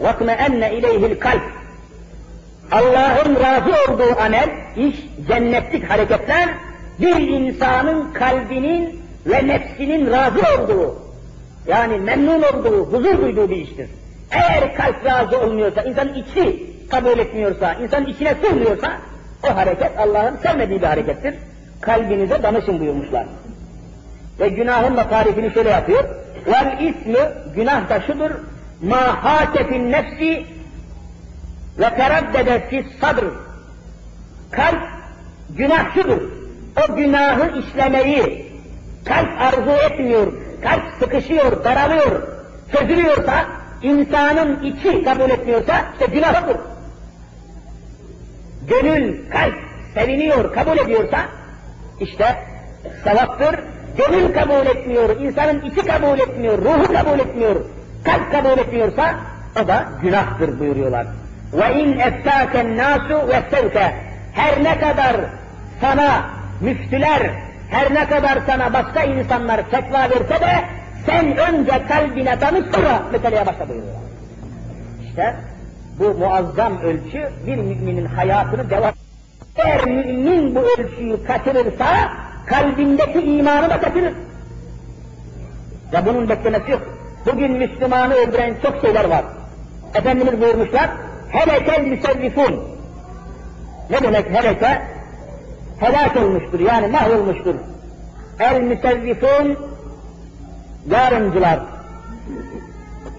A: ve kmeenne ileyhil kalp. Allah'ın razı olduğu amel, iş, cennetlik hareketler, bir insanın kalbinin ve nefsinin razı olduğu, yani memnun olduğu, huzur duyduğu bir iştir. Eğer kalp razı olmuyorsa, insan içi kabul etmiyorsa, insan içine sığmıyorsa, o hareket Allah'ın sevmediği bir harekettir. Kalbinize danışın buyurmuşlar. Ve günahın da tarifini şöyle yapıyor. Vel ismi, günah da şudur, ma hakefin nefsi ve teraddede sadr. Kalp günahçıdır. O günahı işlemeyi kalp arzu etmiyor, kalp sıkışıyor, daralıyor, çözülüyorsa, insanın içi kabul etmiyorsa işte günahıdır. Gönül, kalp seviniyor, kabul ediyorsa işte sevaptır. Gönül kabul etmiyor, insanın içi kabul etmiyor, ruhu kabul etmiyor, kalp kabul etmiyorsa o da günahtır buyuruyorlar. Ve in eftaken nasu ve sevke her ne kadar sana müftüler, her ne kadar sana başka insanlar fetva verse de sen önce kalbine danış sonra meseleye başla buyuruyorlar. İşte bu muazzam ölçü bir müminin hayatını devam eğer mümin bu ölçüyü kaçırırsa kalbindeki imanı da kaçırır. Ve bunun beklemesi yok. Bugün Müslümanı öldüren çok şeyler var. Efendimiz buyurmuşlar, helekel müsellifun. Ne demek heleke? Helak olmuştur, yani mahvolmuştur. El müsellifun, yarımcılar.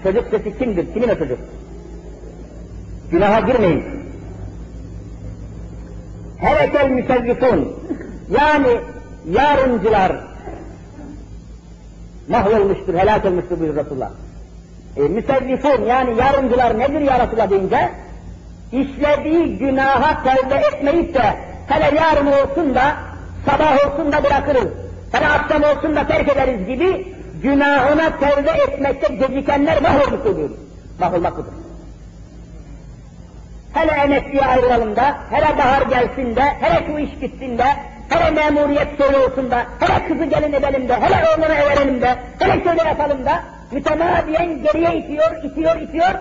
A: Çocuk sesi kimdir? Kimin o çocuk? Günaha girmeyin. Helekel müsellifun, yani yarımcılar mahvolmuştur, helak olmuştur buyuruyor Resulullah. E, müsellifun yani yarımcılar nedir ya Resulullah deyince, işlediği günaha tevbe etmeyip de hele yarın olsun da sabah olsun da bırakırız, hele akşam olsun da terk ederiz gibi günahına tevbe etmekte gecikenler mahvolmuştur diyor. Mahvolmak budur. Hele emekliye ayrılalım da, hele bahar gelsin de, hele şu iş bitsin de, hele memuriyet soru olsun da, hele kızı gelin edelim de, hele oğlunu verelim de, hele şöyle yapalım da, mütemadiyen geriye itiyor, itiyor, itiyor.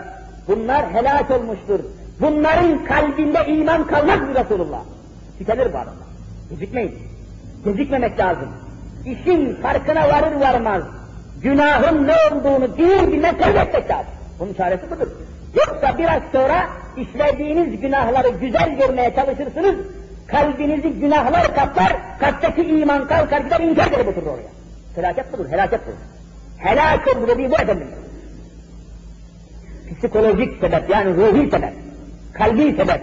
A: Bunlar helak olmuştur. Bunların kalbinde iman kalmaz mı Resulullah? Tükenir bu adamlar. Gecikmeyin. Gecikmemek lazım. İşin farkına varır varmaz. Günahın ne olduğunu bir bilmez etmek lazım. Bunun çaresi budur. Yoksa biraz sonra işlediğiniz günahları güzel görmeye çalışırsınız, kalbinizi günahlar kaplar, kalpteki iman kalkar gider inkar eder oturur oraya. Felaket budur, helaket budur. Helak olur dediği bu efendim. Psikolojik sebep yani ruhi sebep, kalbi sebep,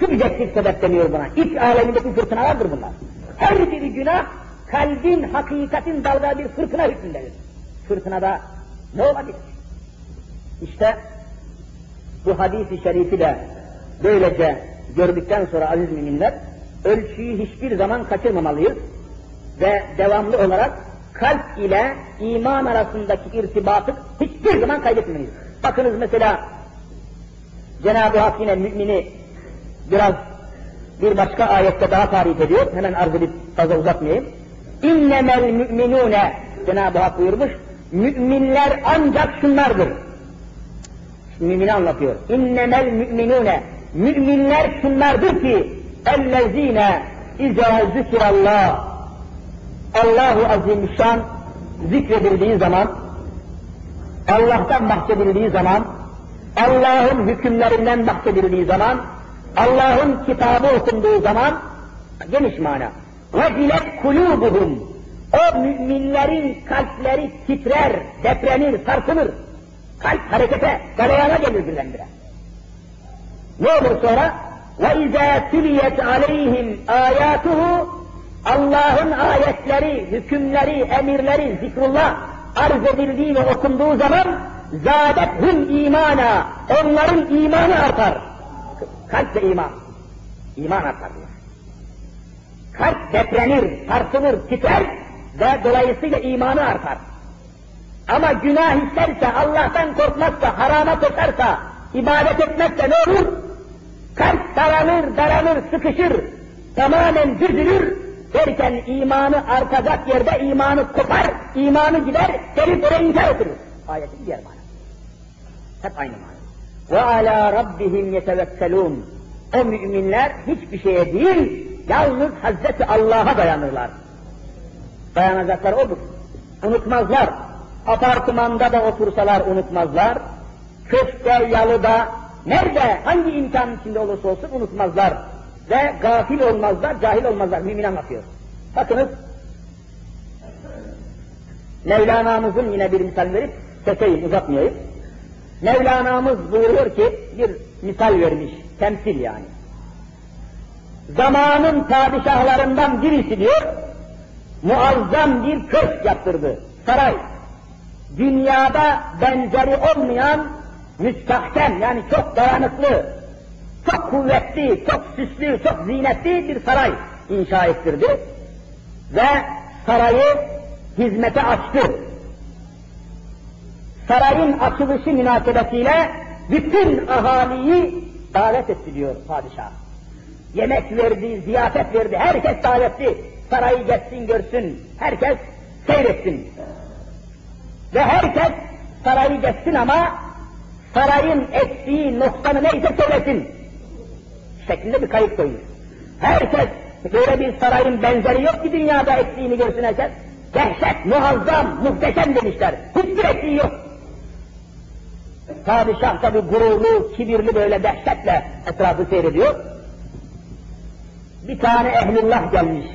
A: subjektif sebep deniyor buna. İç alemindeki fırtınalardır bunlar. Her bir günah kalbin, hakikatin dalga bir fırtına hükmündedir. Fırtınada ne olabilir? İşte bu hadis-i şerifi de böylece gördükten sonra aziz müminler, ölçüyü hiçbir zaman kaçırmamalıyız ve devamlı olarak kalp ile iman arasındaki irtibatı hiçbir zaman kaybetmemeliyiz. Bakınız mesela Cenab-ı Hak yine mümini biraz bir başka ayette daha tarif ediyor. Hemen arz edip fazla uzatmayayım. İnnemel müminune Cenab-ı Hak buyurmuş. Müminler ancak şunlardır mümini anlatıyor. İnnemel müminune müminler şunlardır ki ellezine izâ zikirallah Allahu Azimüşşan zikredildiği zaman Allah'tan bahsedildiği zaman Allah'ın hükümlerinden bahsedildiği zaman Allah'ın kitabı okunduğu zaman geniş mana. Vazilet kulubuhum o müminlerin kalpleri titrer, deprenir, sarsılır. Kalp harekete, galeyana gelir birdenbire. Ne olur sonra? وَاِذَا تُلِيَتْ عَلَيْهِمْ آيَاتُهُ Allah'ın ayetleri, hükümleri, emirleri, zikrullah arz edildiği ve okunduğu zaman zâdethum imana, onların imanı artar. Kalp de iman. İman artar diyor. Kalp deprenir, sarsılır, titrer ve dolayısıyla imanı artar. Ama günah isterse, Allah'tan korkmazsa, harama koşarsa, ibadet etmezse ne olur? Kalp daralır, daralır, sıkışır, tamamen düzülür, derken imanı artacak yerde imanı kopar, imanı gider, gelip oraya inkar oturur. Ayetin diğer manası. Hep aynı mana. Ve ala rabbihim yetevekkelun. O müminler hiçbir şeye değil, yalnız Hazreti Allah'a dayanırlar. Dayanacaklar odur. Unutmazlar. Apartmanda da otursalar unutmazlar. Köşkte, yalıda, nerede, hangi imkan içinde olursa olsun unutmazlar. Ve gafil olmazlar, cahil olmazlar. Mümin anlatıyor. Bakınız, Mevlana'mızın yine bir misal verip, keseyim, uzatmayayım. Mevlana'mız buyuruyor ki, bir misal vermiş, temsil yani. zamanın padişahlarından birisi diyor, muazzam bir köşk yaptırdı, saray. Dünyada benzeri olmayan, müstahkem yani çok dayanıklı, çok kuvvetli, çok süslü, çok zinetli bir saray inşa ettirdi. Ve sarayı hizmete açtı. Sarayın açılışı münasebetiyle bütün ahaliyi davet etti diyor padişah. Yemek verdi, ziyafet verdi, herkes davetli. Sarayı geçsin görsün, herkes seyretsin. Ve herkes sarayı geçsin ama sarayın eksiği, noksanı neyse söylesin. Şeklinde bir kayıt koyuyor. Herkes böyle bir sarayın benzeri yok ki dünyada eksiğini görsün herkes. Dehşet, muazzam, muhteşem demişler. Hiçbir eksiği yok. Padişah tabi gururlu, kibirli böyle dehşetle etrafı seyrediyor. Bir tane ehlullah gelmiş.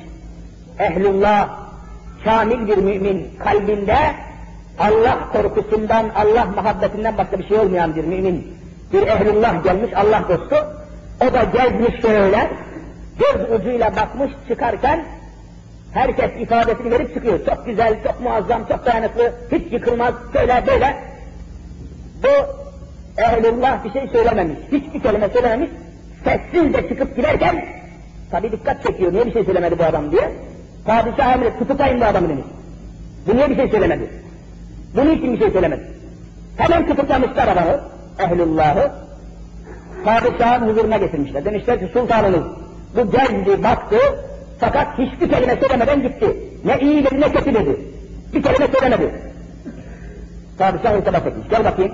A: Ehlullah, kamil bir mümin, kalbinde Allah korkusundan, Allah muhabbetinden başka bir şey olmayan bir mümin. Bir ehlullah gelmiş, Allah dostu. O da gezmiş şöyle, göz ucuyla bakmış çıkarken, herkes ifadesini verip çıkıyor. Çok güzel, çok muazzam, çok dayanıklı, hiç yıkılmaz, şöyle böyle. Bu ehlullah bir şey söylememiş, hiçbir kelime söylememiş, sessizce çıkıp giderken, tabi dikkat çekiyor, niye bir şey söylemedi bu adam diye. Padişah emri, tutuklayın bu adamı demiş. Bu niye bir şey söylemedi? Bunun için bir şey söylemedi. Hemen tutuklamışlar adamı, ehlullahı, padişahın huzuruna getirmişler. Demişler ki sultanınız bu geldi, baktı, fakat hiçbir kelime söylemeden gitti. Ne iyi dedi ne kötü dedi. Bir kelime söylemedi. Padişah irtibat etmiş. Gel bakayım.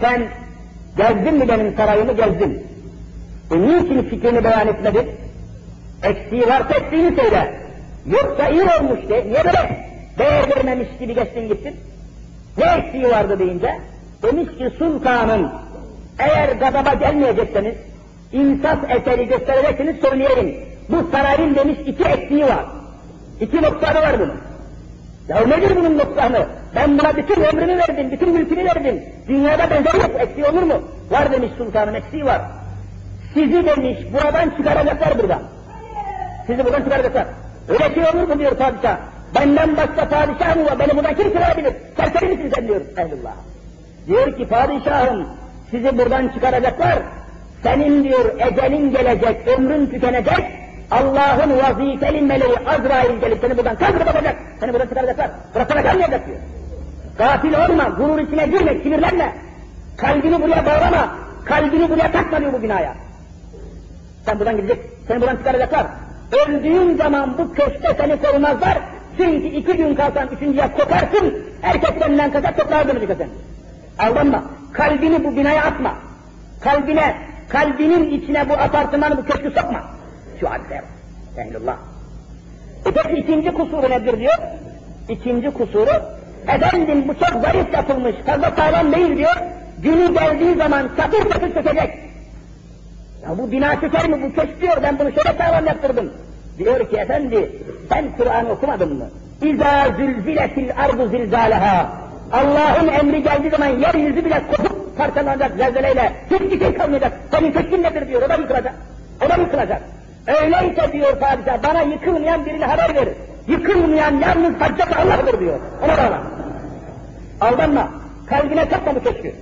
A: Sen gezdin mi benim sarayımı gezdin. E niçin fikrini beyan etmedin? Eksiği varsa eksiğini söyle. Yoksa iyi olmuş de. Niye böyle değer vermemiş gibi geçtin gittin? Ne eksiği vardı deyince? Demiş ki sultanım eğer gadaba gelmeyecekseniz insaf eseri gösterecekseniz söyleyelim. Bu sarayın demiş iki eksiği var. İki noksanı var bunun. Ya nedir bunun noksanı? Ben buna bütün ömrümü verdim, bütün mülkünü verdim. Dünyada benzeri yok, eksiği olur mu? Var demiş sultanın, eksiği var. Sizi demiş, buradan çıkaracaklar buradan. Sizi buradan çıkaracaklar. Öyle şey olur mu diyor padişah. Benden başka padişah mı var? Beni buradan kim çıkarabilir? Serseri misin sen diyor ehlullah. Diyor ki padişahım sizi buradan çıkaracaklar. Senin diyor ecelin gelecek, ömrün tükenecek. Allah'ın vazifeli meleği Azrail gelip seni buradan kaldırıp atacak. Seni buradan çıkaracaklar. Burasına kalmayacak diyor. Gafil olma, gurur içine girme, sinirlenme. Kalbini buraya bağlama. Kalbini buraya takma diyor bu binaya. Sen buradan gidecek, seni buradan çıkaracaklar. Öldüğün zaman bu köşkte seni korumazlar. Çünkü iki gün kalsan üçüncüye koparsın, herkes senden kaçar toprağa dönecek sen. Aldanma, kalbini bu binaya atma. Kalbine, kalbinin içine bu apartmanı, bu köşkü sokma. Şu hadise Ehlullah. E peki ikinci kusuru nedir diyor? İkinci kusuru, efendim bu çok zarif yapılmış, fazla sağlam değil diyor. Günü geldiği zaman çatır çatır çökecek. Ya bu bina çöker mi? Bu köşk diyor, ben bunu şöyle sağlam yaptırdım. Diyor ki efendi, sen Kur'an okumadın mı? İzâ zülziletil ardu zilzâleha. Allah'ın emri geldiği zaman yeryüzü bile kopup parçalanacak zelzeleyle. Hiçbir şey kalmayacak. Senin köşkün nedir diyor, o da yıkılacak. O da yıkılacak. Öyleyse diyor padişah, bana yıkılmayan birine haber ver. Yıkılmayan yalnız haccet Allah'dır diyor. Ona bağla. Aldanma. Kalbine takma bu köşkü.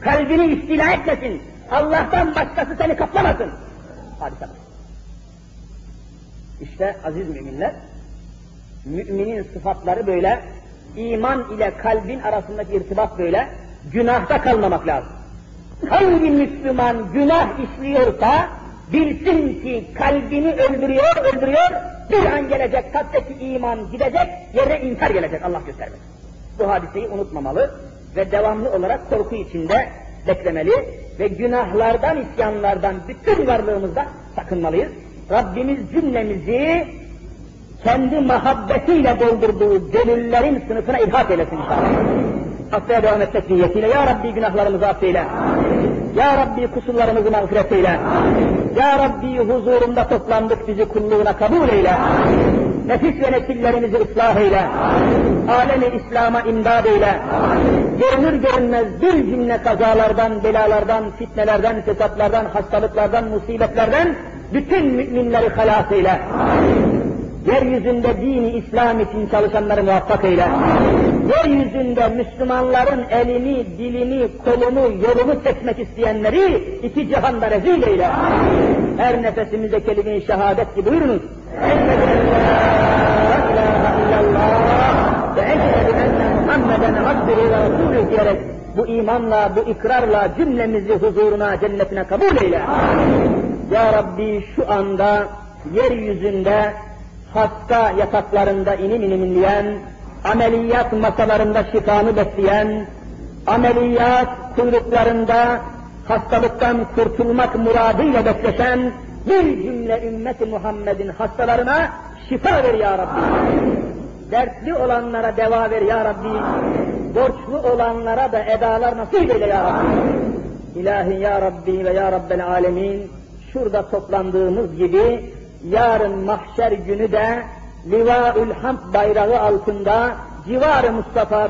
A: Kalbini istila etmesin. Allah'tan başkası seni kaplamasın. Padişah. İşte aziz müminler, müminin sıfatları böyle, iman ile kalbin arasındaki irtibat böyle, günahta kalmamak lazım. Hangi Müslüman günah işliyorsa, bilsin ki kalbini öldürüyor, öldürüyor, bir an gelecek kalpteki iman gidecek, yere inkar gelecek Allah göstermesin. Bu hadiseyi unutmamalı ve devamlı olarak korku içinde beklemeli ve günahlardan, isyanlardan bütün varlığımızda sakınmalıyız. Rabbimiz cümlemizi kendi muhabbetiyle doldurduğu gönüllerin sınıfına ilhak eylesin inşallah. Haftaya devam etmek niyetiyle Ya Rabbi günahlarımızı affeyle. Ya Rabbi kusurlarımızı mağfiret eyle. Ya Rabbi huzurunda toplandık bizi kulluğuna kabul eyle. Nefis ve nesillerimizi ıslah eyle. Alemi İslam'a imdad eyle. Görünür görünmez bir cümle kazalardan, belalardan, fitnelerden, fesatlardan, hastalıklardan, musibetlerden bütün müminleri halas eyle. Yeryüzünde dini İslam için çalışanları muvaffak eyle. Yeryüzünde Müslümanların elini, dilini, kolunu, yolunu kesmek isteyenleri iki cihanda rezil eyle. Her nefesimize kelime-i şehadet gibi buyurunuz. Ve eşhedü enne Muhammeden abdühü ve diyerek bu imanla, bu ikrarla cümlemizi huzuruna, cennetine kabul eyle. Ya Rabbi şu anda yeryüzünde hasta yataklarında inim inim inleyen, ameliyat masalarında şifanı besleyen, ameliyat kuyruklarında hastalıktan kurtulmak muradıyla bekleşen bir cümle ümmeti Muhammed'in hastalarına şifa ver ya Rabbi. Dertli olanlara deva ver ya Rabbi. Borçlu olanlara da edalar nasip eyle ya Rabbi. İlahi ya Rabbi ve ya Rabbel alemin şurada toplandığımız gibi yarın mahşer günü de Livaül Hamd bayrağı altında civarı Mustafa